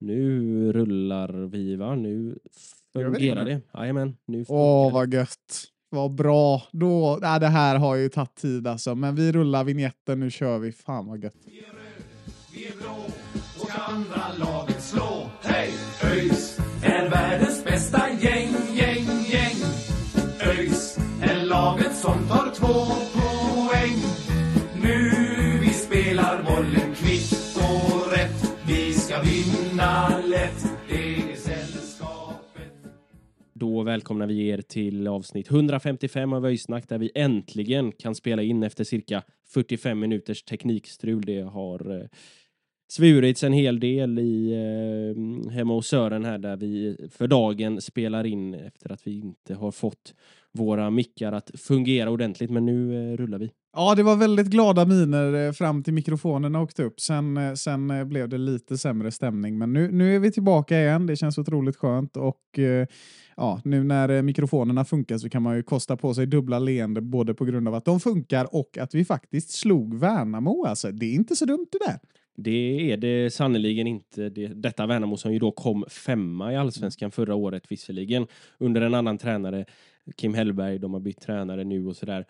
Nu rullar vi va? Nu vi fungerar det. Jajamän, nu Åh, vad gött. Vad bra. Då, nej, det här har ju tagit tid alltså, men vi rullar vignetten. Nu kör vi. Fan vad gött. Vi är blå och ska andra laget slå. Hej! ÖIS är världens bästa gäng, gäng, gäng. ÖIS är laget som tar två Då välkomnar vi er till avsnitt 155 av Öjsnack där vi äntligen kan spela in efter cirka 45 minuters teknikstrul. Det har eh, svurits en hel del i eh, hemma hos Sören här där vi för dagen spelar in efter att vi inte har fått våra mickar att fungera ordentligt. Men nu eh, rullar vi. Ja, det var väldigt glada miner eh, fram till mikrofonerna åkte upp. Sen, eh, sen eh, blev det lite sämre stämning, men nu, nu är vi tillbaka igen. Det känns otroligt skönt och ja, nu när mikrofonerna funkar så kan man ju kosta på sig dubbla leende både på grund av att de funkar och att vi faktiskt slog Värnamo. Alltså, det är inte så dumt det där. Det är det sannerligen inte. Det, detta Värnamo som ju då kom femma i allsvenskan förra året visserligen under en annan tränare, Kim Hellberg. De har bytt tränare nu och sådär.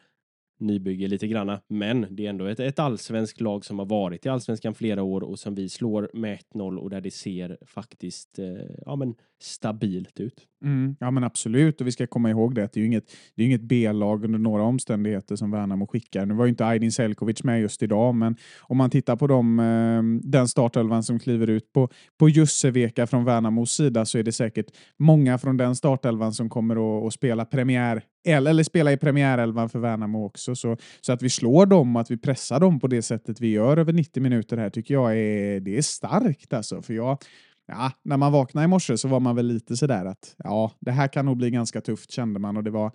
Nybygge lite granna, men det är ändå ett, ett allsvenskt lag som har varit i allsvenskan flera år och som vi slår med 1-0 och där det ser faktiskt eh, ja, men stabilt ut. Mm, ja men absolut, och vi ska komma ihåg det att det är ju inget, det är inget B-lag under några omständigheter som Värnamo skickar. Nu var ju inte Aydin Selkovic med just idag, men om man tittar på dem, ehm, den startelvan som kliver ut på, på Jusseveka från Värnamos sida så är det säkert många från den startelvan som kommer att, att spela premiär eller spela i premiärelvan för Värnamo också. Så, så att vi slår dem och att vi pressar dem på det sättet vi gör över 90 minuter här tycker jag är, det är starkt alltså. För jag, Ja, när man vaknade i morse så var man väl lite sådär att ja, det här kan nog bli ganska tufft kände man och det var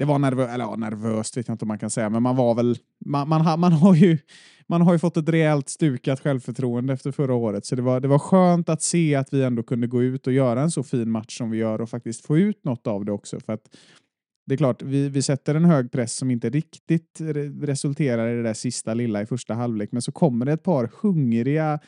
det var nervö eller, ja, nervöst, vet jag inte om man kan säga, men man var väl, man, man, har, man, har ju, man har ju fått ett rejält stukat självförtroende efter förra året, så det var, det var skönt att se att vi ändå kunde gå ut och göra en så fin match som vi gör och faktiskt få ut något av det också. För att det är klart, vi, vi sätter en hög press som inte riktigt re resulterar i det där sista lilla i första halvlek, men så kommer det ett par hungriga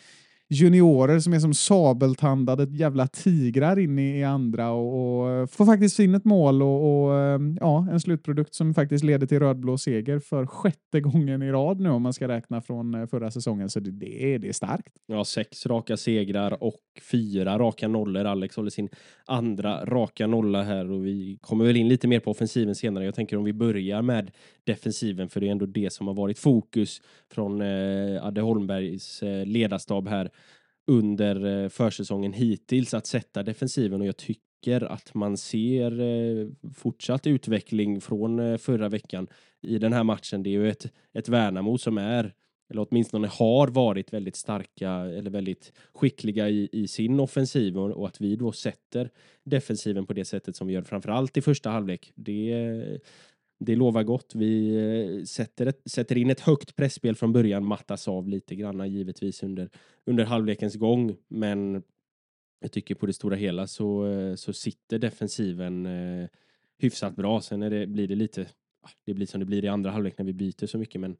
juniorer som är som sabeltandade jävla tigrar in i, andra och, och eh, får faktiskt in ett mål och, och eh, ja, en slutprodukt som faktiskt leder till rödblå seger för sjätte gången i rad nu om man ska räkna från eh, förra säsongen. Så det, det, är, det är starkt. Ja, sex raka segrar och fyra raka nollor. Alex håller sin andra raka nolla här och vi kommer väl in lite mer på offensiven senare. Jag tänker om vi börjar med defensiven för det är ändå det som har varit fokus från eh, Adde Holmbergs eh, ledarstab här under eh, försäsongen hittills att sätta defensiven och jag tycker att man ser eh, fortsatt utveckling från eh, förra veckan i den här matchen. Det är ju ett, ett Värnamo som är eller åtminstone har varit väldigt starka eller väldigt skickliga i, i sin offensiv och, och att vi då sätter defensiven på det sättet som vi gör framförallt i första halvlek. Det, det lovar gott. Vi eh, sätter, ett, sätter in ett högt pressspel från början, mattas av lite granna givetvis under, under halvlekens gång, men jag tycker på det stora hela så, eh, så sitter defensiven eh, hyfsat bra. Sen är det, blir det lite, ah, det blir som det blir i andra halvlek när vi byter så mycket, men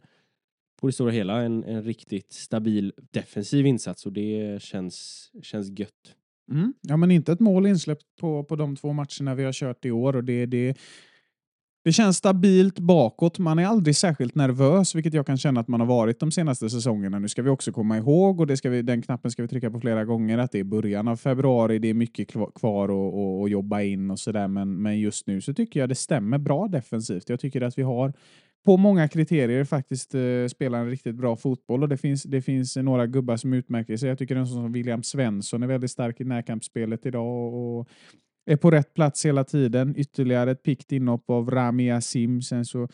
på det stora hela en, en riktigt stabil defensiv insats och det känns, känns gött. Mm. Ja, men inte ett mål insläppt på, på de två matcherna vi har kört i år och det, det, det känns stabilt bakåt. Man är aldrig särskilt nervös, vilket jag kan känna att man har varit de senaste säsongerna. Nu ska vi också komma ihåg, och det ska vi, den knappen ska vi trycka på flera gånger, att det är början av februari. Det är mycket kvar att, att jobba in och sådär, men, men just nu så tycker jag det stämmer bra defensivt. Jag tycker att vi har på många kriterier faktiskt eh, spelar en riktigt bra fotboll och det finns, det finns några gubbar som utmärker sig. Jag tycker en sån som William Svensson är väldigt stark i närkampsspelet idag och, och är på rätt plats hela tiden. Ytterligare ett pikt inhopp av Rami Asim. Sen så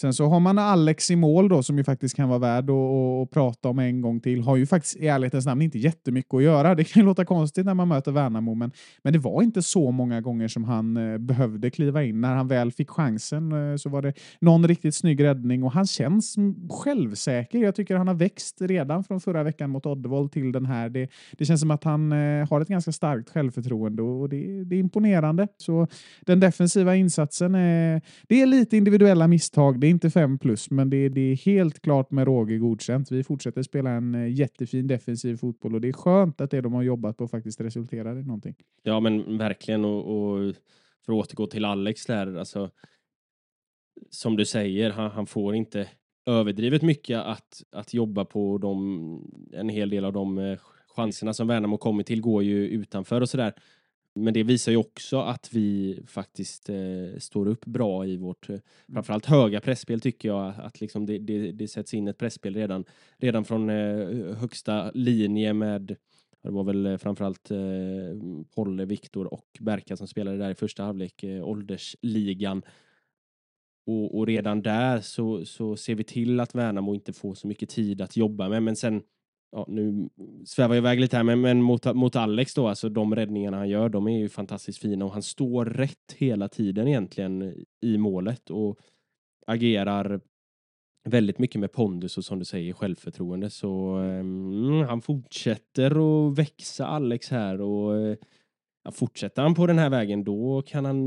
Sen så har man Alex i mål då, som ju faktiskt kan vara värd att, att, att prata om en gång till. Har ju faktiskt i ärlighetens namn inte jättemycket att göra. Det kan ju låta konstigt när man möter Värnamo, men, men det var inte så många gånger som han eh, behövde kliva in. När han väl fick chansen eh, så var det någon riktigt snygg räddning och han känns självsäker. Jag tycker han har växt redan från förra veckan mot Oddevold till den här. Det, det känns som att han eh, har ett ganska starkt självförtroende och det, det är imponerande. Så den defensiva insatsen, eh, det är lite individuella misstag. Det är inte fem plus, men det, det är helt klart med råge godkänt. Vi fortsätter spela en eh, jättefin defensiv fotboll och det är skönt att det de har jobbat på faktiskt resulterar i någonting. Ja, men verkligen. Och, och för att återgå till Alex där, alltså som du säger, han, han, får inte överdrivet mycket att, att jobba på. De, en hel del av de eh, chanserna som Värnamo kommit till går ju utanför och sådär. Men det visar ju också att vi faktiskt eh, står upp bra i vårt, eh, framförallt höga pressspel tycker jag, att liksom det, det, det sätts in ett pressspel redan, redan från eh, högsta linje med det var väl eh, framförallt eh, Polle, Viktor och Berka som spelade där i första halvlek, eh, åldersligan. Och, och, redan där så, så ser vi till att Värnamo inte får så mycket tid att jobba med. Men sen ja, nu svävar jag iväg lite här, men, men mot, mot Alex då, alltså de räddningarna han gör, de är ju fantastiskt fina och han står rätt hela tiden egentligen i målet och agerar väldigt mycket med pondus och som du säger självförtroende. Så um, han fortsätter att växa Alex här och uh, fortsätter han på den här vägen då kan han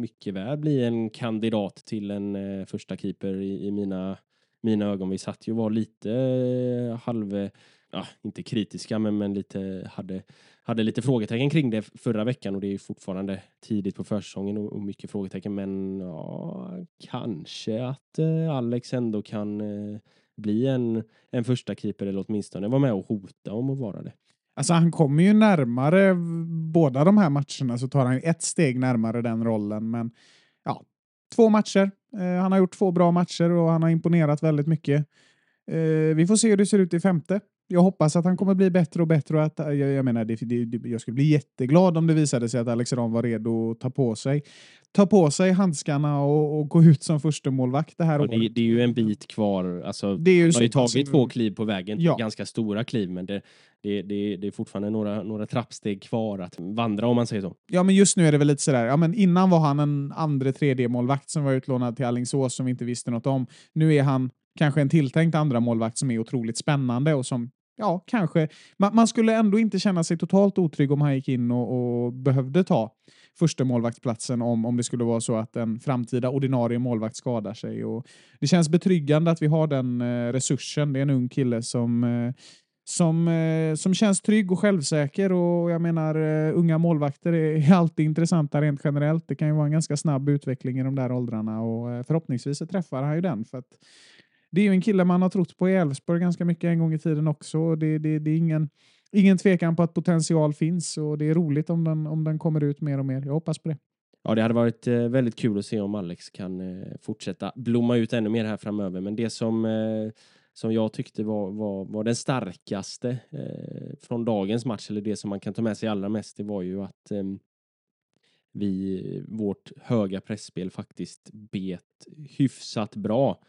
mycket väl bli en kandidat till en eh, första keeper i, i mina mina ögon. Vi satt ju och var lite eh, halv, eh, ja, inte kritiska, men, men lite hade, hade lite frågetecken kring det förra veckan och det är fortfarande tidigt på försäsongen och, och mycket frågetecken. Men ja, kanske att eh, Alex ändå kan eh, bli en, en första keeper eller åtminstone vara med och hota om att vara det. Alltså han kommer ju närmare båda de här matcherna så tar han ju ett steg närmare den rollen. Men ja, två matcher. Eh, han har gjort två bra matcher och han har imponerat väldigt mycket. Eh, vi får se hur det ser ut i femte. Jag hoppas att han kommer bli bättre och bättre och att jag, jag menar, det, det, jag skulle bli jätteglad om det visade sig att Alex Ram var redo att ta på sig ta på sig handskarna och, och gå ut som första målvakt det här året. Det, det, är ju en bit kvar. Alltså, det är ju har ju tagit två kliv på vägen, ja. ganska stora kliv, men det, det, det, det är fortfarande några, några trappsteg kvar att vandra om man säger så. Ja, men just nu är det väl lite sådär. Ja, men innan var han en andra, tredje målvakt som var utlånad till Allingsås som vi inte visste något om. Nu är han kanske en tilltänkt andra målvakt som är otroligt spännande och som ja, kanske. Man, man, skulle ändå inte känna sig totalt otrygg om han gick in och, och behövde ta första målvaktsplatsen om, om det skulle vara så att en framtida ordinarie målvakt skadar sig. Och det känns betryggande att vi har den eh, resursen. Det är en ung kille som eh, som, eh, som känns trygg och självsäker och jag menar eh, unga målvakter är alltid intressanta rent generellt. Det kan ju vara en ganska snabb utveckling i de där åldrarna och eh, förhoppningsvis så träffar han ju den för att det är ju en kille man har trott på i Elfsborg ganska mycket en gång i tiden också. Det, det, det är ingen, ingen tvekan på att potential finns och det är roligt om den, om den kommer ut mer och mer. Jag hoppas på det. Ja, det hade varit väldigt kul att se om Alex kan fortsätta blomma ut ännu mer här framöver. Men det som, eh, som jag tyckte var, var, var den starkaste eh, från dagens match, eller det som man kan ta med sig allra mest, det var ju att eh, vi, vårt höga pressspel faktiskt bet hyfsat bra.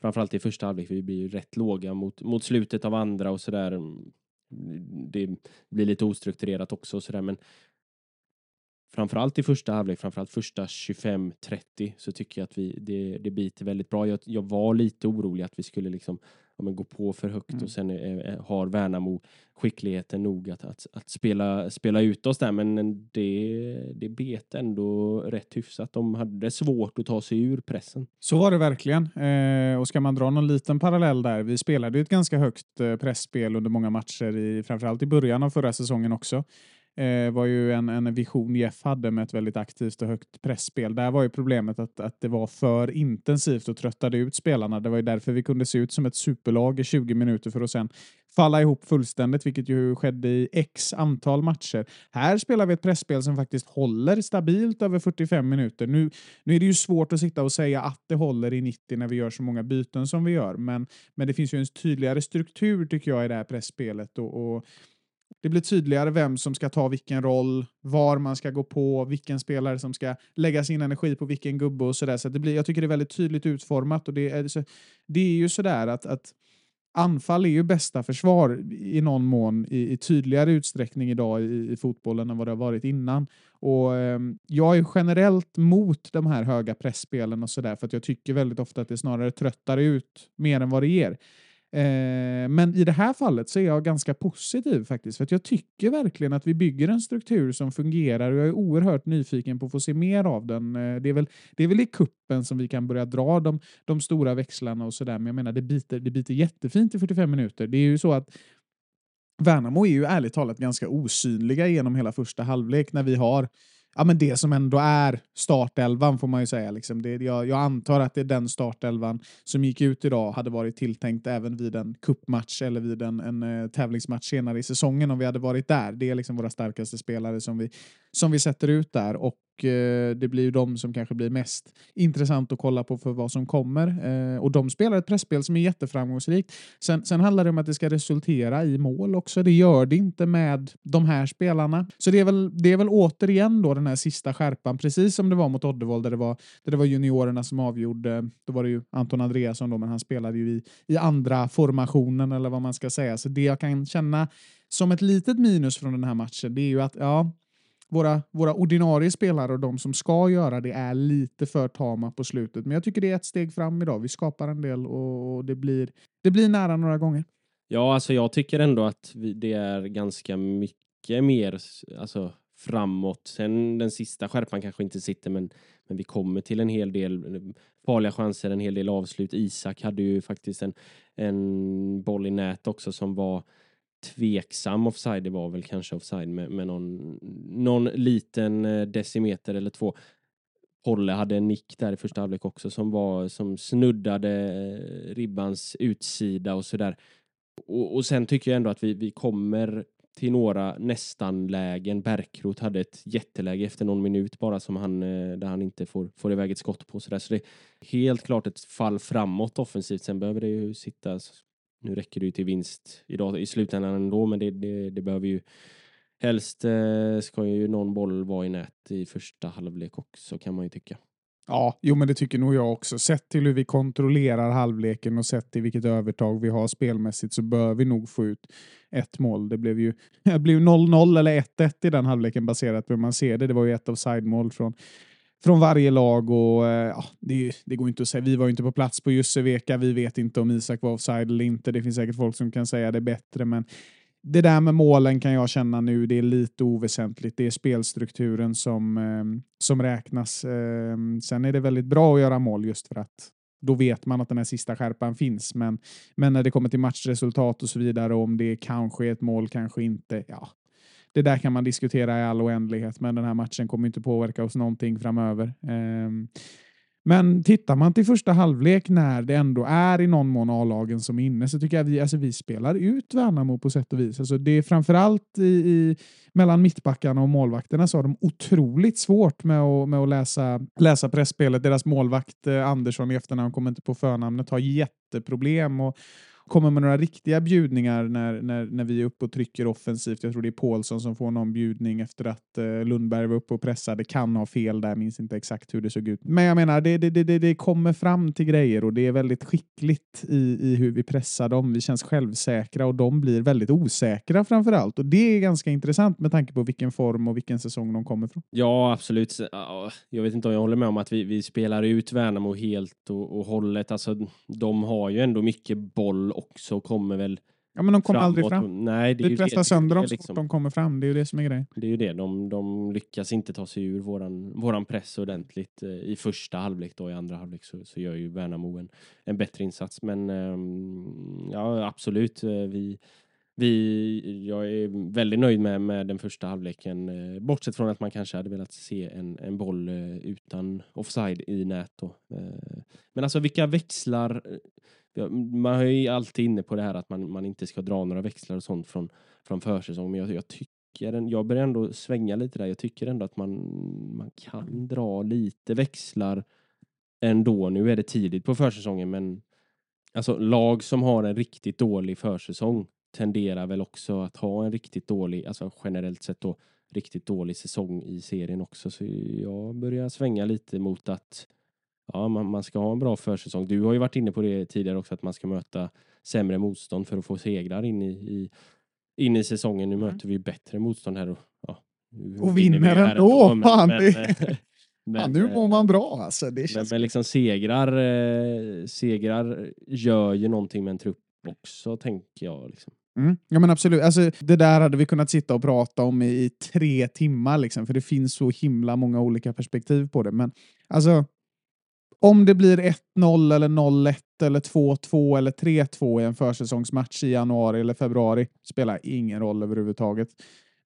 Framförallt i första halvlek, vi blir ju rätt låga mot, mot slutet av andra och sådär mm, det blir lite ostrukturerat också och sådär men framförallt i första halvlek, framförallt första 25-30 så tycker jag att vi, det, det biter väldigt bra. Jag, jag var lite orolig att vi skulle liksom ja, men gå på för högt mm. och sen eh, har Värnamo skickligheten nog att, att, att, spela, spela ut oss där men det, det bet ändå rätt hyfsat. De hade svårt att ta sig ur pressen. Så var det verkligen. Eh, och ska man dra någon liten parallell där. Vi spelade ett ganska högt eh, pressspel under många matcher, i, framförallt i början av förra säsongen också eh, var ju en, en vision Jeff hade med ett väldigt aktivt och högt pressspel. Där var ju problemet att, att det var för intensivt och tröttade ut spelarna. Det var ju därför vi kunde se ut som ett superlag i 20 minuter för att sen falla ihop fullständigt, vilket ju skedde i x antal matcher. Här spelar vi ett pressspel som faktiskt håller stabilt över 45 minuter. Nu, nu är det ju svårt att sitta och säga att det håller i 90 när vi gör så många byten som vi gör, men, men det finns ju en tydligare struktur tycker jag i det här pressspelet och, och det blir tydligare vem som ska ta vilken roll, var man ska gå på, vilken spelare som ska lägga sin energi på vilken gubbe och sådär. Så det blir, jag tycker det är väldigt tydligt utformat och det är, så, det är ju sådär att, att anfall är ju bästa försvar i någon mån i, i tydligare utsträckning idag i, i, fotbollen än vad det har varit innan. Och eh, Jag är generellt mot de här höga pressspelen och sådär för att jag tycker väldigt ofta att det snarare tröttar ut mer än vad det ger. Eh, men i det här fallet så är jag ganska positiv faktiskt, för att jag tycker verkligen att vi bygger en struktur som fungerar och jag är oerhört nyfiken på att få se mer av den. Eh, det, är väl, det är väl i kuppen som vi kan börja dra de, de stora växlarna och sådär, men jag menar det biter, det biter jättefint i 45 minuter. Det är ju så att Värnamo är ju ärligt talat ganska osynliga genom hela första halvlek när vi har ja, men det som ändå är startelvan får man ju säga. Liksom. Det, jag, jag, antar att det är den startelvan som gick ut idag hade varit tilltänkt även vid en kuppmatch eller vid en, en uh, tävlingsmatch senare i säsongen om vi hade varit där. Det är liksom våra starkaste spelare som vi, som vi sätter ut där och Eh, det blir ju de som kanske blir mest intressant att kolla på för vad som kommer. Eh, och de spelar ett pressspel som är jätteframgångsrikt. Sen, sen handlar det om att det ska resultera i mål också. Det gör det inte med de här spelarna. Så det är väl, det är väl återigen då den här sista skärpan, precis som det var mot Oddevold där det var, där det var juniorerna som avgjorde. Då var det ju Anton Andreasson då, men han spelade ju i, i andra formationen eller vad man ska säga. Så det jag kan känna som ett litet minus från den här matchen, det är ju att ja, våra, våra ordinarie spelare och de som ska göra det är lite för tama på slutet. Men jag tycker det är ett steg fram idag. Vi skapar en del och det blir, det blir nära några gånger. Ja, alltså jag tycker ändå att vi, det är ganska mycket mer alltså, framåt. Sen den sista skärpan kanske inte sitter, men, men vi kommer till en hel del farliga chanser, en hel del avslut. Isak hade ju faktiskt en, en boll i nät också som var tveksam offside. Det var väl kanske offside med, med någon, någon liten eh, decimeter eller två. Polle hade en nick där i första halvlek också som var som snuddade eh, ribbans utsida och sådär. Och, och sen tycker jag ändå att vi, vi kommer till några nästan-lägen. Bärkroth hade ett jätteläge efter någon minut bara som han, eh, där han inte får, får iväg ett skott på. Så, där. så det är helt klart ett fall framåt offensivt. Sen behöver det ju sitta nu räcker det ju till vinst idag i slutändan ändå, men det, det, det behöver ju helst eh, ska ju någon boll vara i nät i första halvlek också kan man ju tycka. Ja, jo men det tycker nog jag också. Sett till hur vi kontrollerar halvleken och sett till vilket övertag vi har spelmässigt så bör vi nog få ut ett mål. Det blev ju 0-0 eller 1-1 i den halvleken baserat på hur man ser det. Det var ju ett offside-mål från från varje lag och eh, ja, det, det, går inte att säga. Vi var ju inte på plats på Jusseveka. Vi vet inte om Isak var offside eller inte. Det finns säkert folk som kan säga det bättre, men det där med målen kan jag känna nu, det är lite oväsentligt. Det är spelstrukturen som, eh, som räknas. Eh, sen är det väldigt bra att göra mål just för att då vet man att den här sista skärpan finns. Men, men när det kommer till matchresultat och så vidare, om det kanske är ett mål, kanske inte. Ja, det där kan man diskutera i all oändlighet, men den här matchen kommer inte påverka oss någonting framöver. Ehm, men tittar man till första halvlek när det ändå är i någon mån A-lagen som är inne så tycker jag vi, alltså vi spelar ut Värnamo på sätt och vis. Alltså det är framförallt i, i, mellan mittbackarna och målvakterna så har de otroligt svårt med att, med att läsa, läsa pressspelet. Deras målvakt eh, Andersson i efternamn kommer inte på förnamnet har jätteproblem och, kommer med några riktiga bjudningar när, när, när vi är uppe och trycker offensivt. Jag tror det är Paulsson som får någon bjudning efter att eh, Lundberg var uppe och pressade. Kan ha fel där, minns inte exakt hur det såg ut. Men jag menar, det, det, det, det kommer fram till grejer och det är väldigt skickligt i, i hur vi pressar dem. Vi känns självsäkra och de blir väldigt osäkra framför allt. Och det är ganska intressant med tanke på vilken form och vilken säsong de kommer från. Ja, absolut. Jag vet inte om jag håller med om att vi, vi spelar ut Värnamo helt och, och hållet. Alltså, de har ju ändå mycket boll också kommer väl Ja, men de kommer aldrig fram. Nej, det är vi pressar sönder dem så liksom. de kommer fram. Det är ju det som är grejen. Det är ju det. De, de lyckas inte ta sig ur våran, våran press ordentligt eh, i första halvlek. Då. I andra halvlek så, så gör ju Värnamo en, en bättre insats. Men um, ja, absolut. Eh, vi, vi, jag är väldigt nöjd med, med den första halvleken. Eh, bortsett från att man kanske hade velat se en, en boll utan offside i nät. Då. Men alltså vilka växlar man är ju alltid inne på det här att man, man inte ska dra några växlar och sånt från, från försäsong. Men jag, jag tycker, jag börjar ändå svänga lite där. Jag tycker ändå att man, man kan dra lite växlar ändå. Nu är det tidigt på försäsongen, men alltså lag som har en riktigt dålig försäsong tenderar väl också att ha en riktigt dålig, alltså generellt sett då, riktigt dålig säsong i serien också. Så jag börjar svänga lite mot att ja, man, man ska ha en bra försäsong. Du har ju varit inne på det tidigare också, att man ska möta sämre motstånd för att få segrar in i, i, in i säsongen. Nu Mm. möter vi bättre motstånd här och, ja, Och vinner ändå, men- fan, men- det- men- Ja, nu mår man bra alltså. Det men, känns... men liksom segrar, eh, segrar gör ju någonting med en trupp också, tänker jag. Liksom. Mm. Ja men absolut. Alltså, det där hade vi kunnat sitta och prata om i, i tre timmar, liksom, för det finns så himla många olika perspektiv på det. Men alltså, om det blir 1-0 eller 0-1 eller 2-2 eller 3-2 i en försäsongsmatch i januari eller februari spelar ingen roll överhuvudtaget.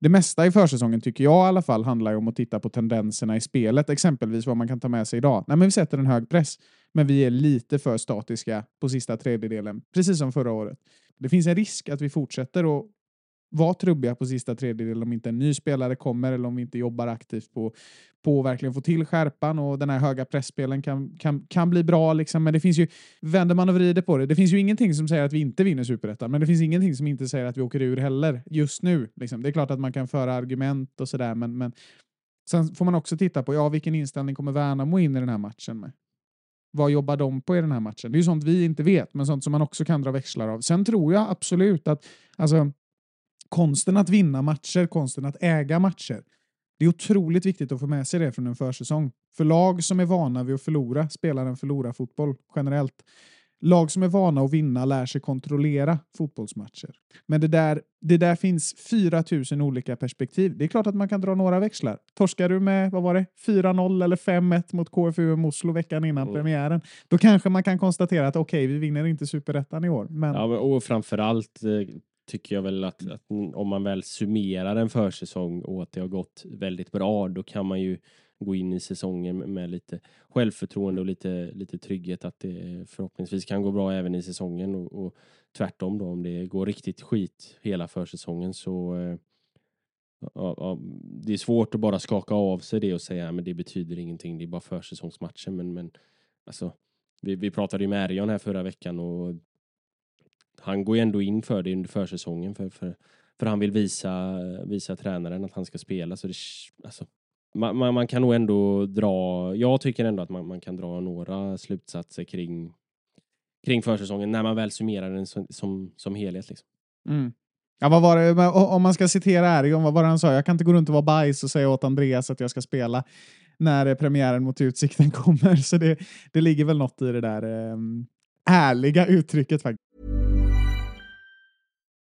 Det mesta i försäsongen tycker jag i alla fall handlar ju om att titta på tendenserna i spelet. Exempelvis vad man kan ta med sig idag. Nej, men vi sätter en hög press, men vi är lite för statiska på sista tredjedelen, precis som förra året. Det finns en risk att vi fortsätter att vara trubbiga på sista tredjedelen om inte en ny spelare kommer eller om vi inte jobbar aktivt på, på att verkligen få till skärpan och den här höga pressspelen kan, kan, kan bli bra. Liksom. Men det finns ju, vänder man och vrider på det, det finns ju ingenting som säger att vi inte vinner superettan, men det finns ingenting som inte säger att vi åker ur heller just nu. Liksom. Det är klart att man kan föra argument och sådär, men, men sen får man också titta på ja, vilken inställning kommer Värnamo in i den här matchen med? Vad jobbar de på i den här matchen? Det är ju sånt vi inte vet, men sånt som man också kan dra växlar av. Sen tror jag absolut att alltså, konsten att vinna matcher, konsten att äga matcher, det är otroligt viktigt att få med sig det från en försäsong. För lag som är vana vid att förlora spelar en förlora-fotboll generellt. Lag som är vana att vinna lär sig kontrollera fotbollsmatcher. Men det där, det där finns 4000 olika perspektiv. Det är klart att man kan dra några växlar. Torskar du med, vad var det, 4-0 eller 5-1 mot KFUM Oslo veckan innan Mm. premiären, då kanske man kan konstatera att okej, vi vinner inte superettan i år. Men Ja, och framförallt eh, tycker jag väl att, att om man väl summerar en försäsong och att det har gått väldigt bra, då kan man ju gå in i säsongen med- lite självförtroende och lite, lite trygghet att det förhoppningsvis kan gå bra även i säsongen och, och tvärtom då om det går riktigt skit hela försäsongen så eh, ja, ja, det är svårt att bara skaka av sig det och säga men det betyder ingenting, det är bara försäsongsmatcher. Men, men alltså vi, vi pratade ju med Erion här förra veckan och han går ju ändå in för det under försäsongen för, för, för han vill visa, visa tränaren att han ska spela. Så det, alltså, man, man, man kan nog ändå dra, jag tycker ändå att man, man kan dra några slutsatser kring, kring försäsongen när man väl summerar den som, som, som helhet. Liksom. Mm. Ja, vad var det, om man ska citera Ergon, vad var det han sa? Jag kan inte gå runt och vara bajs och säga åt Andreas att jag ska spela när premiären mot Utsikten kommer. Så det, det ligger väl något i det där eh, ärliga uttrycket faktiskt.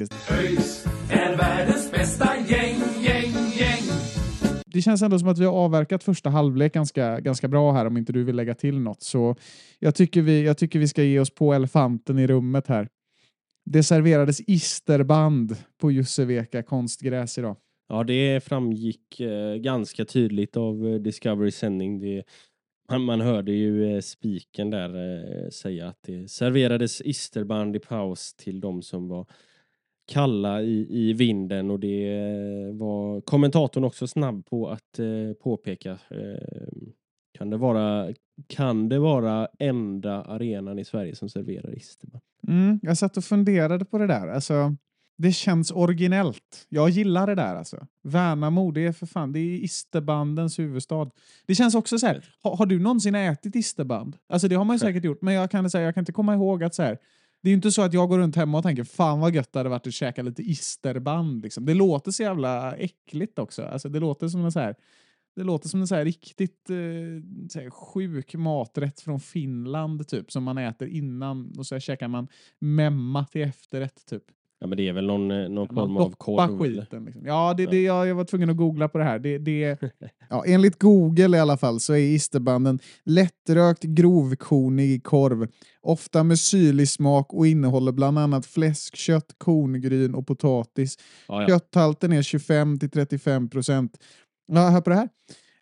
ÖIS är världens bästa gäng, gäng, gäng. Det känns ändå som att vi har avverkat första halvlek ganska, ganka bra här om inte du vill lägga till något. Så jag tycker, vi, jag tycker vi ska ge oss på elefanten i rummet här. Det serverades isterband på Jusseveka konstgräs idag. Ja, det framgick eh, ganska tydligt av eh, Discoverys sändning. Det, man, man hörde ju eh, spiken där eh, säga att det serverades isterband i paus till de som var kalla i, i vinden och det var kommentatorn också snabb på att eh, påpeka. Eh, kan, det vara, kan det vara enda arenan i Sverige som serverar isterband? Mm, jag satt och funderade på det där. Alltså, det känns originellt. Jag gillar det där. Alltså. Värnamo, det är för fan, det är isterbandens huvudstad. Det känns också så här, har, har du någonsin ätit isterband? Alltså det har man ju säkert gjort, men jag kan, säga, jag kan inte komma ihåg att så här, det är ju inte så att jag går runt hemma och tänker fan vad gött det hade varit att käka lite isterband. Liksom. Det låter så jävla äckligt också. Alltså, det låter som en så här det låter som en så här riktigt eh, så här sjuk maträtt från Finland typ som man äter innan och så här käkar man memma till efterrätt typ. Ja, men det är väl någon, eh, någon Man form av korv. skiten. Liksom. Ja, det, det, jag, jag var tvungen att googla på det här. Det, det, ja, enligt Google i alla fall så är isterbanden lättrökt grovkornig korv, ofta med syrlig smak och innehåller bland annat fläskkött, korngryn och potatis. Ja, ja. Kötthalten är 25 till 35 procent. Ja, hör på det här.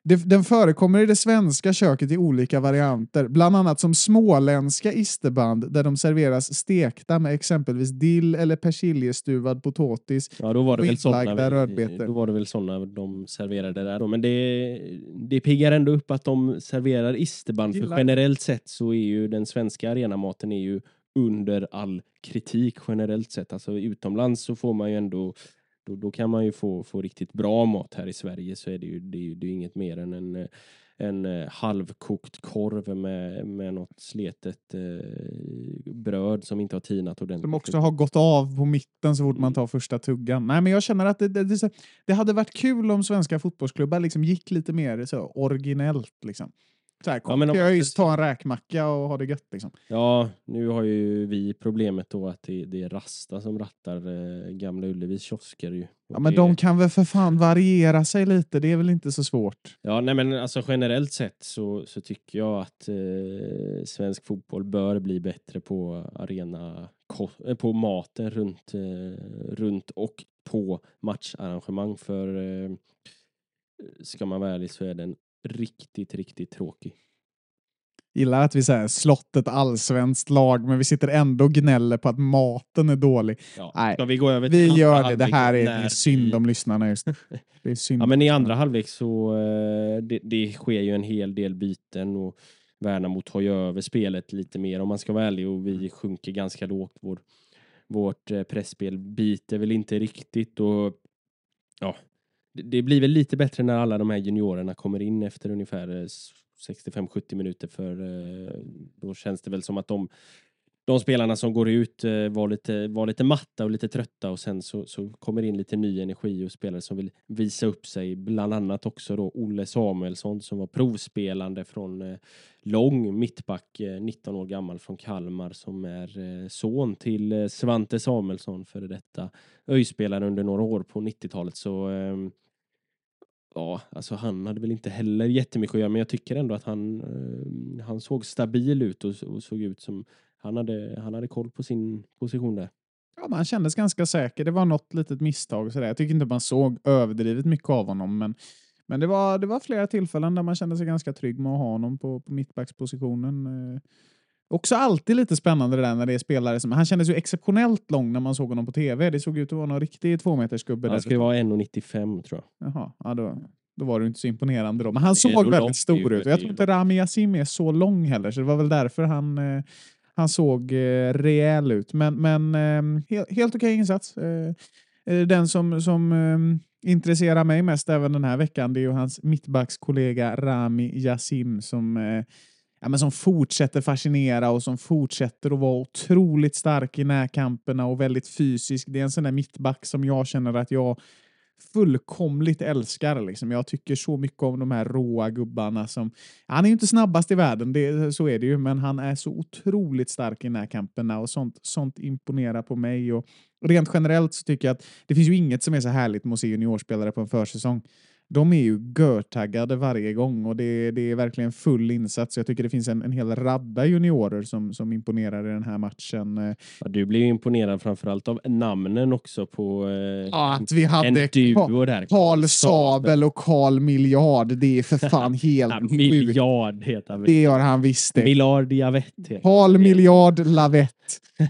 Det, den förekommer i det svenska köket i olika varianter, bland annat som småländska isterband där de serveras stekta med exempelvis dill eller persiljestuvad potatis. Ja, då var det väl såna, rödbetor. då var det väl såna de serverade där då. Men det, det piggar ändå upp att de serverar isterband. För generellt sett så är ju den svenska arenamaten är ju under all kritik generellt sett. Alltså utomlands så får man ju ändå då, då kan man ju få, få riktigt bra mat här i Sverige så är det ju, det är ju, det är inget mer än en, en eh, halvkokt korv med, med något sletet eh, bröd som inte har tinat ordentligt. Som också har gått av på mitten så fort man tar första tuggan. Nej, men jag känner att det, det, det hade varit kul om svenska fotbollsklubbar liksom gick lite mer så originellt. Liksom. Så här, Ja, men om- till ÖIS, ta en räkmacka och ha det gött. Liksom. Ja, nu har ju vi problemet då att det, det är Rasta som rattar eh, Gamla Ullevis kiosker ju. Ja, men det, de kan väl för fan variera sig lite, det är väl inte så svårt. Ja, nej men alltså generellt sett så, så tycker jag att eh, svensk fotboll bör bli bättre på arena, eh, på maten runt, eh, runt och på matcharrangemang för eh, ska man vara ärlig så är den riktigt, riktigt tråkig. Gillar att vi säger slått ett allsvenskt lag, men vi sitter ändå och gnäller på att maten är dålig. Ja. Nej, Ska vi gå över Vi andra gör det, det här är, när är synd vi- om lyssnarna just. Det är synd Ja, men i andra halvlek så eh, det, det sker ju en hel del byten och Värnamo tar ju över spelet lite mer om man ska vara ärlig och vi sjunker ganska lågt. Vår, vårt eh, pressspel biter väl inte riktigt och ja, det, blir väl lite bättre när alla de här juniorerna kommer in efter ungefär eh, 65-70 minuter för eh, då känns det väl som att de de spelarna som går ut eh, var lite, var lite matta och lite trötta och sen så, så kommer in lite ny energi och spelare som vill visa upp sig. Bland annat också då Olle Samuelsson som var provspelande från lång mittback, 19 år gammal från Kalmar som är son till Svante Samuelsson, före detta öjspelare under några år på 90-talet. Så ehm, Ja, alltså han hade väl inte heller jättemycket att göra, men jag tycker ändå att han, eh, han såg stabil ut och, och såg ut som han hade, han hade koll på sin position där. Ja, man kändes ganska säker. Det var något litet misstag. Sådär. Jag tycker inte man såg överdrivet mycket av honom, men, men det, var, det var flera tillfällen där man kände sig ganska trygg med att ha honom på, på mittbackspositionen. Eh, Också alltid lite spännande det där när det är spelare som... Han kändes ju exceptionellt lång när man såg honom på tv. Det såg ut att vara någon riktig tvåmetersgubbe. Han ju vara 1,95 tror jag. Jaha, ja, då, då var det ju inte så imponerande då. Men han såg väldigt långt, stor ut. Och Jag tror inte Rami Yassim är så lång heller, så det var väl därför han, eh, han såg eh, rejäl ut. Men, men eh, helt, helt okej insats. Eh, eh, den som, som eh, intresserar mig mest även den här veckan, det är ju hans mittbackskollega Rami Yassim som eh, Ja, men som fortsätter fascinera och som fortsätter att vara otroligt stark i närkamperna och väldigt fysisk. Det är en sån där mittback som jag känner att jag fullkomligt älskar. Liksom. Jag tycker så mycket om de här råa gubbarna. Som, han är ju inte snabbast i världen, det, så är det ju, men han är så otroligt stark i närkamperna och sånt, sånt imponerar på mig. Och rent generellt så tycker jag att det finns ju inget som är så härligt med att se juniorspelare på en försäsong. De är ju görtaggade varje gång och det, det är verkligen full insats. Jag tycker det finns en, en hel radda juniorer som, som imponerar i den här matchen. Eh, Ja, du blev ju imponerad framförallt av namnen också på eh, Ja, att vi en hade duo där. Karl Sabel och Karl Miljard, det är för fan helt Ja, sjukt. miljard heter han. Det gör han visst. Miljard heter Karl. Miljard Lavett.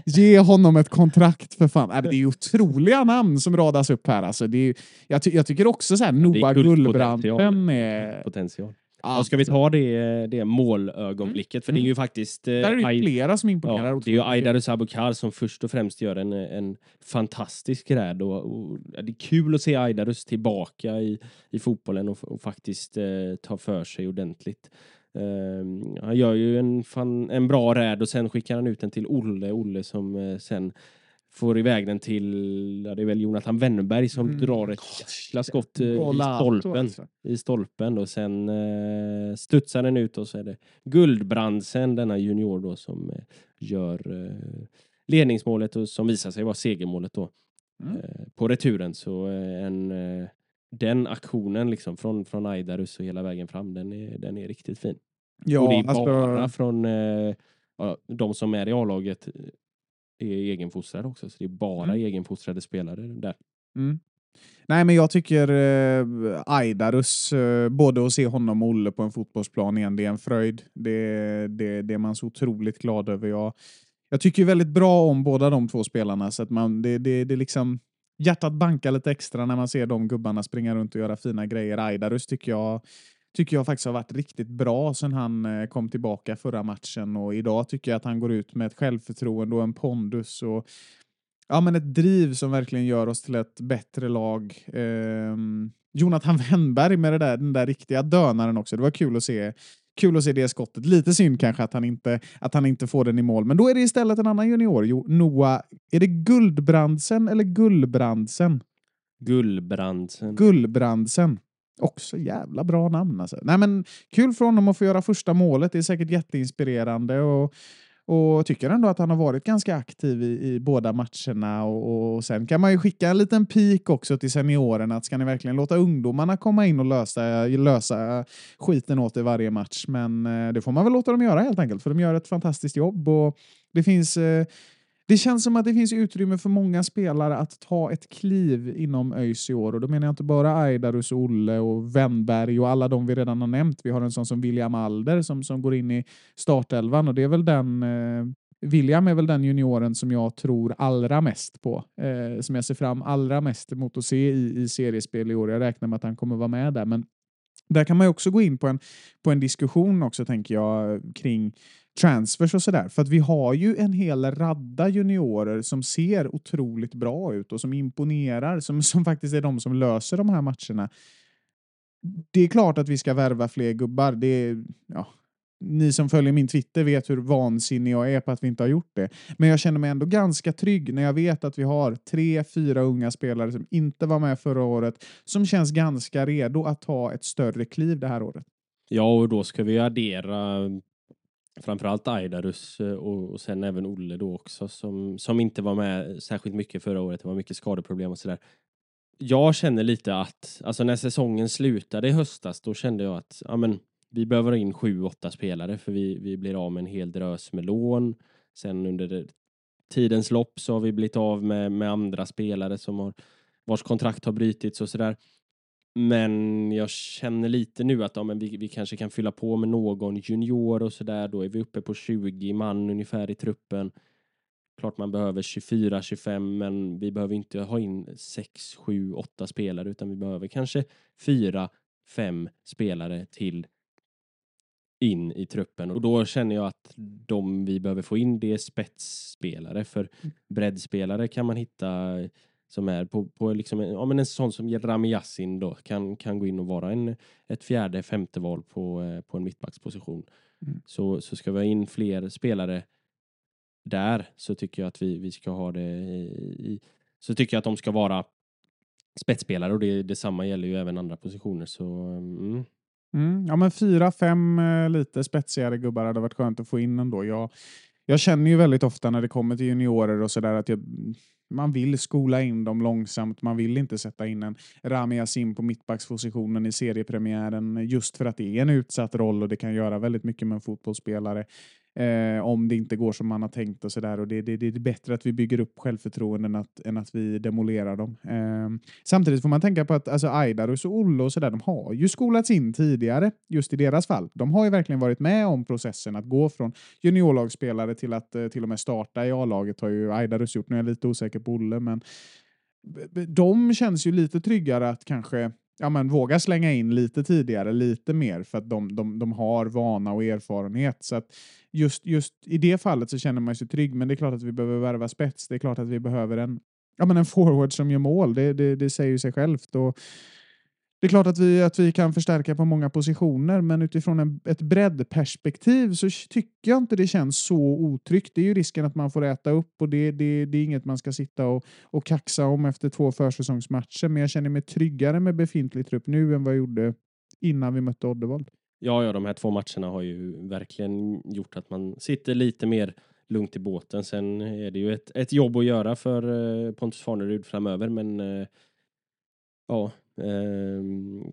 Ge honom ett kontrakt för fan. Det är ju otroliga namn som radas upp här. Alltså, det är, jag, ty jag tycker också så här, Noah Gullbranten är... Potential. Ja, ska vi ta det, det målögonblicket? För det är ju faktiskt... eh, Där är det Aid- flera som imponerar. Ja, det är ju otroligt. Aidarus Abukar som först och främst gör en, en fantastisk räd. Och, och, det är kul att se Aidarus tillbaka i, i fotbollen och, och faktiskt eh, ta för sig ordentligt. Ehm, han gör ju en, fan, en bra räd och sen skickar han ut den till Olle, Olle som eh, sen får iväg den till, ja, det är väl Jonathan Wennerberg som Mm. drar ett jäkla skott eh, i Golato, stolpen. alltså. I stolpen och sen eh, studsar den ut och så är det Guldbrandsen, denna junior då, som eh, gör eh, ledningsmålet och som visar sig vara segermålet då. Mm. Eh, på returen så eh, en, eh, den aktionen liksom från, från Aidarus och hela vägen fram, den är, den är riktigt fin. Ja, och det är alltså- bara från eh, ja, de som är i A-laget är egenfostrade också, så det är bara Mm. egenfostrade spelare där. Mm. Nej, men jag tycker eh, Aidarus, eh, både att se honom och Olle på en fotbollsplan igen, det är en fröjd. Det, det, det är man så otroligt glad över. Jag, jag tycker väldigt bra om båda de två spelarna, så att man, det, det, det liksom hjärtat bankar lite extra när man ser de gubbarna springa runt och göra fina grejer. Aidarus tycker jag tycker jag faktiskt har varit riktigt bra sen han eh, kom tillbaka förra matchen och idag tycker jag att han går ut med ett självförtroende och en pondus och ja, men ett driv som verkligen gör oss till ett bättre lag. Ehm, Jonathan Wennberg med det där, den där riktiga dönaren också. Det var kul att se. Kul att se det skottet. Lite synd kanske att han inte, att han inte får den i mål. Men då är det istället en annan junior. Jo, Noah, är det Guldbrandsen eller Gullbrandsen? Gullbrandsen. Gullbrandsen. Också jävla bra namn alltså. Nej men kul för honom att få göra första målet. Det är säkert jätteinspirerande och, och tycker ändå att han har varit ganska aktiv i, i båda matcherna och, och sen kan man ju skicka en liten pik också till seniorerna att ska ni verkligen låta ungdomarna komma in och lösa, lösa skiten åt i varje match. Men eh, det får man väl låta dem göra helt enkelt för de gör ett fantastiskt jobb och det finns eh, det känns som att det finns utrymme för många spelare att ta ett kliv inom ÖIS i år. Och då menar jag inte bara Aidarus, och Olle och Wennberg och alla de vi redan har nämnt. Vi har en sån som William Alder som, som går in i startelvan och det är väl den eh, William är väl den junioren som jag tror allra mest på. Eh, som jag ser fram allra mest emot att se i, i seriespel i år. Jag räknar med att han kommer vara med där. Men där kan man ju också gå in på en, på en diskussion också, tänker jag, kring transfers och sådär. För att vi har ju en hel radda juniorer som ser otroligt bra ut och som imponerar, som, som faktiskt är de som löser de här matcherna. Det är klart att vi ska värva fler gubbar. Det är, ja, ni som följer min Twitter vet hur vansinnig jag är på att vi inte har gjort det. Men jag känner mig ändå ganska trygg när jag vet att vi har tre, fyra unga spelare som inte var med förra året, som känns ganska redo att ta ett större kliv det här året. Ja, och då ska vi addera framförallt Aidarus eh, och, och sen även Olle då också som, som inte var med särskilt mycket förra året. Det var mycket skadeproblem och sådär. Jag känner lite att, alltså när säsongen slutade i höstas, då kände jag att ja, men, vi behöver ha in sju, åtta spelare för vi, vi blir av med en hel drös med lån. Sen under det, tidens lopp så har vi blivit av med, med andra spelare som har, vars kontrakt har brutits och sådär. Men jag känner lite nu att ja, men vi, vi kanske kan fylla på med någon junior och sådär. Då är vi uppe på 20 man ungefär i truppen. Klart man behöver 24, 25, men vi behöver inte ha in 6, 7, 8 spelare utan vi behöver kanske 4, 5 spelare till in i truppen och då känner jag att de vi behöver få in det är spetsspelare för breddspelare kan man hitta som är på, på liksom, ja, men en sån som Rami Yassin då kan, kan gå in och vara en, ett fjärde, femte val på, eh, på en mittbacksposition. Mm. Så, så ska vi ha in fler spelare där så tycker jag att vi, vi ska ha det i, i så tycker jag att de ska vara spetsspelare och det, detsamma gäller ju även andra positioner så mm. Mm, ja, men fyra, fem eh, lite spetsigare gubbar hade varit skönt att få in ändå. Jag, jag känner ju väldigt ofta när det kommer till juniorer och sådär att jag, man vill skola in dem långsamt. Man vill inte sätta in en Rami Yassin på mittbackspositionen i seriepremiären just för att det är en utsatt roll och det kan göra väldigt mycket med en fotbollsspelare. Eh, om det inte går som man har tänkt och sådär. Och det, det, det är bättre att vi bygger upp självförtroenden än att, än att vi demolerar dem. Eh, samtidigt får man tänka på att alltså, Aidarus och Olle och sådär, de har ju skolats in tidigare, just i deras fall. De har ju verkligen varit med om processen att gå från juniorlagsspelare till att eh, till och med starta i A-laget har ju Aidarus gjort. Nu är jag lite osäker på Olle, men de känns ju lite tryggare att kanske ja, men våga slänga in lite tidigare, lite mer, för att de, de, de har vana och erfarenhet. Så att just, just i det fallet så känner man sig trygg, men det är klart att vi behöver värva spets. Det är klart att vi behöver en, ja, men en forward som gör mål. Det, det, det säger ju sig självt. Och det är klart att vi, att vi kan förstärka på många positioner, men utifrån en, ett breddperspektiv så tycker jag inte det känns så otryggt. Det är ju risken att man får äta upp och det, det, det är inget man ska sitta och, och kaxa om efter två försäsongsmatcher. Men jag känner mig tryggare med befintlig trupp nu än vad jag gjorde innan vi mötte Oddevold. Ja, ja, de här två matcherna har ju verkligen gjort att man sitter lite mer lugnt i båten. Sen är det ju ett, ett jobb att göra för eh, Pontus Farnerud framöver, men eh, ja, eh,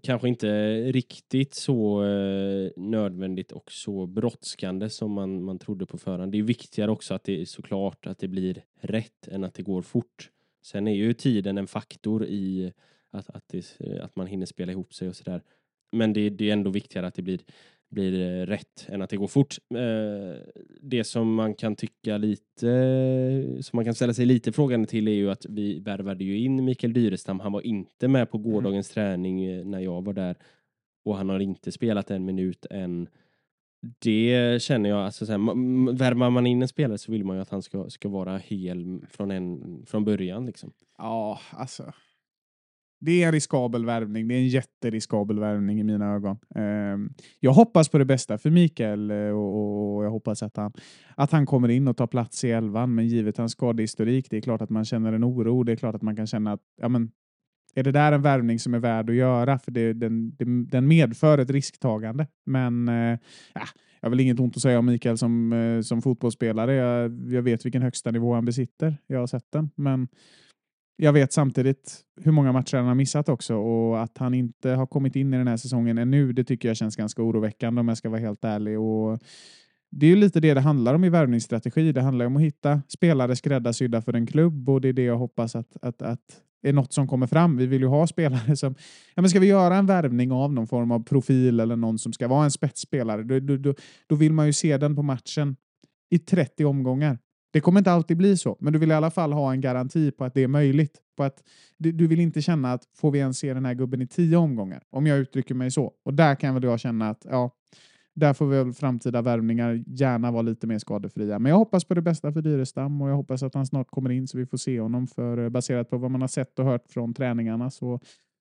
kanske inte riktigt så eh, nödvändigt och så brådskande som man, man trodde på förhand. Det är viktigare också att det är såklart att det blir rätt än att det går fort. Sen är ju tiden en faktor i att, att, det, att man hinner spela ihop sig och sådär. Men det, det är ändå viktigare att det blir blir eh, rätt än att det går fort. Eh, det som man kan tycka lite, som man kan ställa sig lite frågande till är ju att vi värvade ju in Mikael Dyrestam. Han var inte med på mm. gårdagens mm. träning eh, när jag var där och han har inte spelat en minut än. Det känner jag, alltså så här, värvar man in en spelare så vill man ju att han ska, ska vara hel från, en, från början. Liksom. Ja, alltså det är en riskabel värvning. Det är en jätteriskabel värvning i mina ögon. Ehm, jag hoppas på det bästa för Mikael eh, och jag hoppas att han, att han kommer in och tar plats i elvan. Men givet hans skadehistorik, det är klart att man känner en oro. Det är klart att man kan känna att ja, men, är det där en värvning som är värd att göra? För det, den, den medför ett risktagande. Men äh, jag har väl inget ont att säga om Mikael som, eh, som fotbollsspelare. Jag, jag vet vilken högsta nivå han besitter. Jag har sett den. Men jag vet samtidigt hur många matcher han har missat också och att han inte har kommit in i den här säsongen ännu, det tycker jag känns ganska oroväckande om jag ska vara helt ärlig. Och det är ju lite det det handlar om i värvningsstrategi. Det handlar om att hitta spelare skräddarsydda för en klubb och det är det jag hoppas att, att, att är något som kommer fram. Vi vill ju ha spelare som... Ja, men ska vi göra en värvning av någon form av profil eller någon som ska vara en spetsspelare, då, då, då, då vill man ju se den på matchen i 30 omgångar. Det kommer inte alltid bli så, men du vill i alla fall ha en garanti på att det är möjligt. På att du, vill inte känna att får vi ens se den här gubben i tio omgångar? Om jag uttrycker mig så. Och där kan väl jag känna att ja, där får väl framtida värvningar gärna vara lite mer skadefria. Men jag hoppas på det bästa för Dyrestam och jag hoppas att han snart kommer in så vi får se honom. För eh, baserat på vad man har sett och hört från träningarna så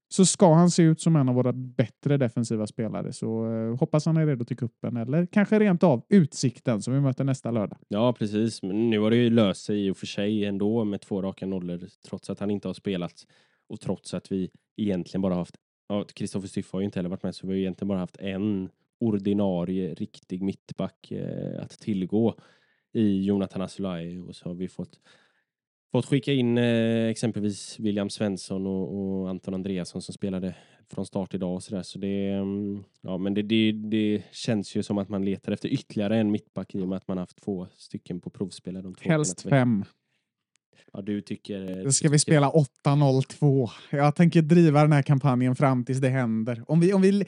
så ska han se ut som en av våra bättre defensiva spelare. Så eh, hoppas han är redo till kuppen eller kanske rent av Utsikten som vi möter nästa lördag. Ja, precis. Men nu har det ju löst sig i och för sig ändå med två raka nollor trots att han inte har spelat och trots att vi egentligen bara haft Ja, Kristoffer Styff har ju inte heller varit med så vi har egentligen bara haft en ordinarie riktig mittback eh, att tillgå i Jonathan Asulaj och så har vi fått fått skicka in eh, exempelvis William Svensson och, och, Anton Andreasson som spelade från start idag och så där. Så det, mm, ja, men det, det, det, känns ju som att man letar efter ytterligare en mittback i och med att man haft två stycken på. De två Helst fem. Ja, du tycker... Då ska vi spela 8-0-2. Jag tänker driva den här kampanjen fram tills det händer. Om vi, om vi,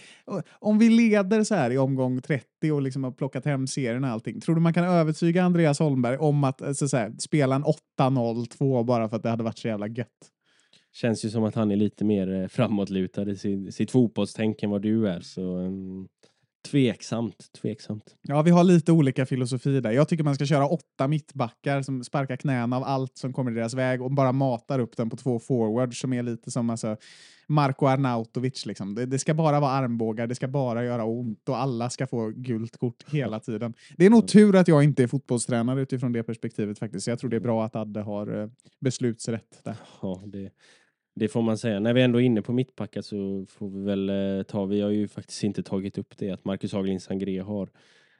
om vi leder så här i omgång 30 och liksom har plockat hem serien och allting, tror du man kan övertyga Andreas Holmberg om att alltså så här, spela en 8-0-2 bara för att det hade varit så jävla gött? Känns ju som att han är lite mer eh, framåtlutad i sitt, sitt fotbollstänk än vad du är. Så, um, Tveksamt, tveksamt. Ja, vi har lite olika filosofi där. Jag tycker man ska köra åtta mittbackar som sparkar knäna av allt som kommer i deras väg och bara matar upp den på två forwards som är lite som alltså, Marko Arnautovic. Liksom. Det, det, ska bara vara armbågar, det ska bara göra ont och alla ska få gult kort hela tiden. Det är nog tur att jag inte är fotbollstränare utifrån det perspektivet faktiskt. Jag tror det är bra att Adde har eh, beslutsrätt där. Ja, det, det får man säga. När vi ändå är inne på mittbackar så får vi väl eh, ta, vi har ju faktiskt inte tagit upp det, att Marcus Hagelin Sangré har,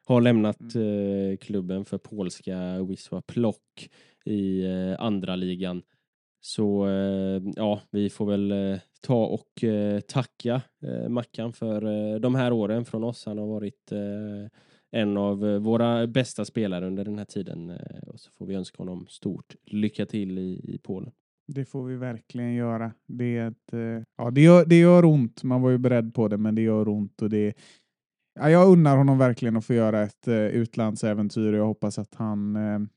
har lämnat mm. eh, klubben för polska Wisła Plock i eh, andra ligan. Så eh, ja, vi får väl eh, ta och eh, tacka Mackan för de här åren från oss. Han har varit en av våra bästa spelare under den här tiden och så får vi önska honom stort lycka till i, i Polen. Det får vi verkligen göra. Det, är ett, eh, ja, det, gör, det gör ont. Man var ju beredd på det, men det gör ont. Och det, ja, jag unnar honom verkligen att få göra ett uh, utlandsäventyr. Jag hoppas att han, uh,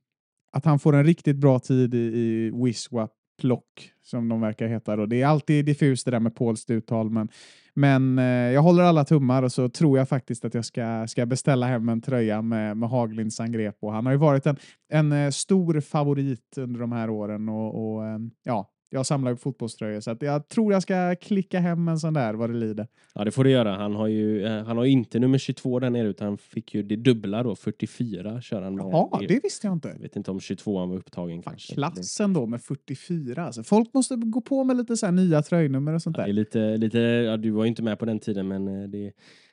att han får en riktigt bra tid i, i Wiswap Plock, som de verkar heta. Då. Det är alltid diffust det där med polskt uttal, men, men eh, jag håller alla tummar och så tror jag faktiskt att jag ska, ska beställa hem en tröja med, med Haglind Sangrepo. Han har ju varit en, en eh, stor favorit under de här åren och, och eh, ja, jag samlar upp fotbollströjor så att jag tror jag ska klicka hem en sån där vad det lider. Ja, det får du göra. Han har ju eh, han har inte nummer 22 där nere utan han fick ju det dubbla då, 44 kör han med. Ja, det visste jag inte. Jag vet inte om 22 var upptagen Fan, kanske. klassen då med 44. Alltså, folk måste gå på med lite så här nya tröjnummer och sånt Ja, det är där. lite, lite, ja, du var ju inte med på den tiden men eh, det,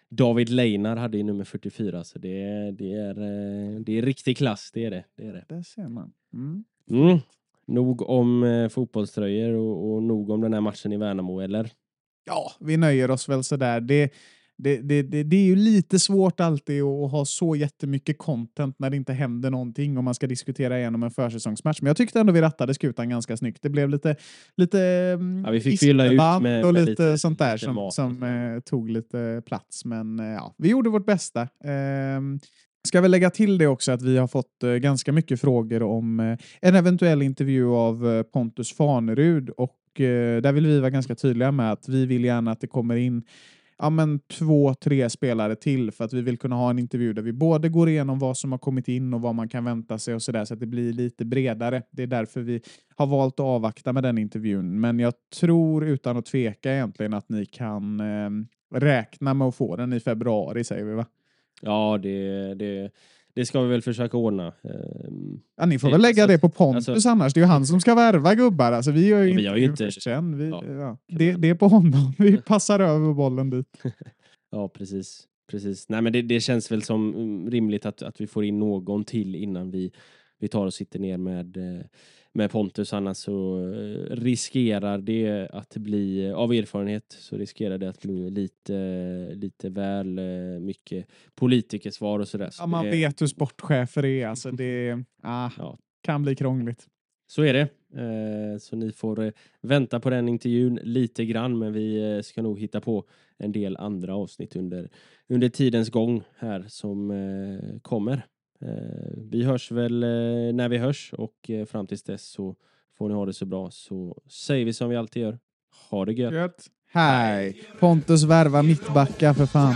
David Leinar hade ju nummer 44 så det, det, är, eh, det är riktig klass, det är det. det, är det. Det ser man. Mm. Mm. Nog om eh, fotbollströjor och, och nog om den här matchen i Värnamo, eller? Ja, vi nöjer oss väl sådär. Det, det, det, det, det är ju lite svårt alltid att ha så jättemycket content när det inte händer någonting om man ska diskutera igenom en försäsongsmatch. Men jag tyckte ändå vi rattade skutan ganska snyggt. Det blev lite, lite mm, Ja, vi fick fylla ut isterband med- och med lite, lite- sånt där lite som, och som eh, tog lite plats. Men eh, ja, vi gjorde vårt bästa. Ehm, Ska väl lägga till det också att vi har fått eh, ganska mycket frågor om eh, en eventuell intervju av eh, Pontus Fanerud och där vill vi vara ganska tydliga med att vi vill gärna att det kommer in ja, men två, tre spelare till för att vi vill kunna ha en intervju där vi både går igenom vad som har kommit in och vad man kan vänta sig och sådär så att det blir lite bredare. Det är därför vi har valt att avvakta med den intervjun. Men jag tror utan att tveka egentligen att ni kan eh, räkna med att få den i februari säger vi va? Ja, det, det, det ska vi väl försöka ordna. Ja, ni får Det- väl lägga alltså- det på Pontus alltså- annars. Det är ju han som ska värva gubbar. Alltså, vi gör ju inte, ju inte- sen. Vi, Ja. ja. det, det är på honom. Vi passar över bollen dit. Ja, precis. precis. Nej, men det, det känns väl som mm, rimligt att, att vi får in någon till innan vi, vi tar och sitter ner med, eh, med Pontus. Annars så eh, riskerar det att bli, av erfarenhet, så riskerar det att bli lite, lite väl eh, mycket politikersvar och sådär. Så Ja, man vet hur sportchefer är. Alltså, det ah, Ja. kan bli krångligt. Så är det. Eh, så ni får vänta på den intervjun lite grann, men vi ska nog hitta på en del andra avsnitt under, under tidens gång här som kommer. Eh, vi hörs väl eh, när vi hörs och eh, fram tills dess så får ni ha det så bra så säger vi som vi alltid gör. Ha det gött! Gött. Hej! Pontus värva mittbacka för fan.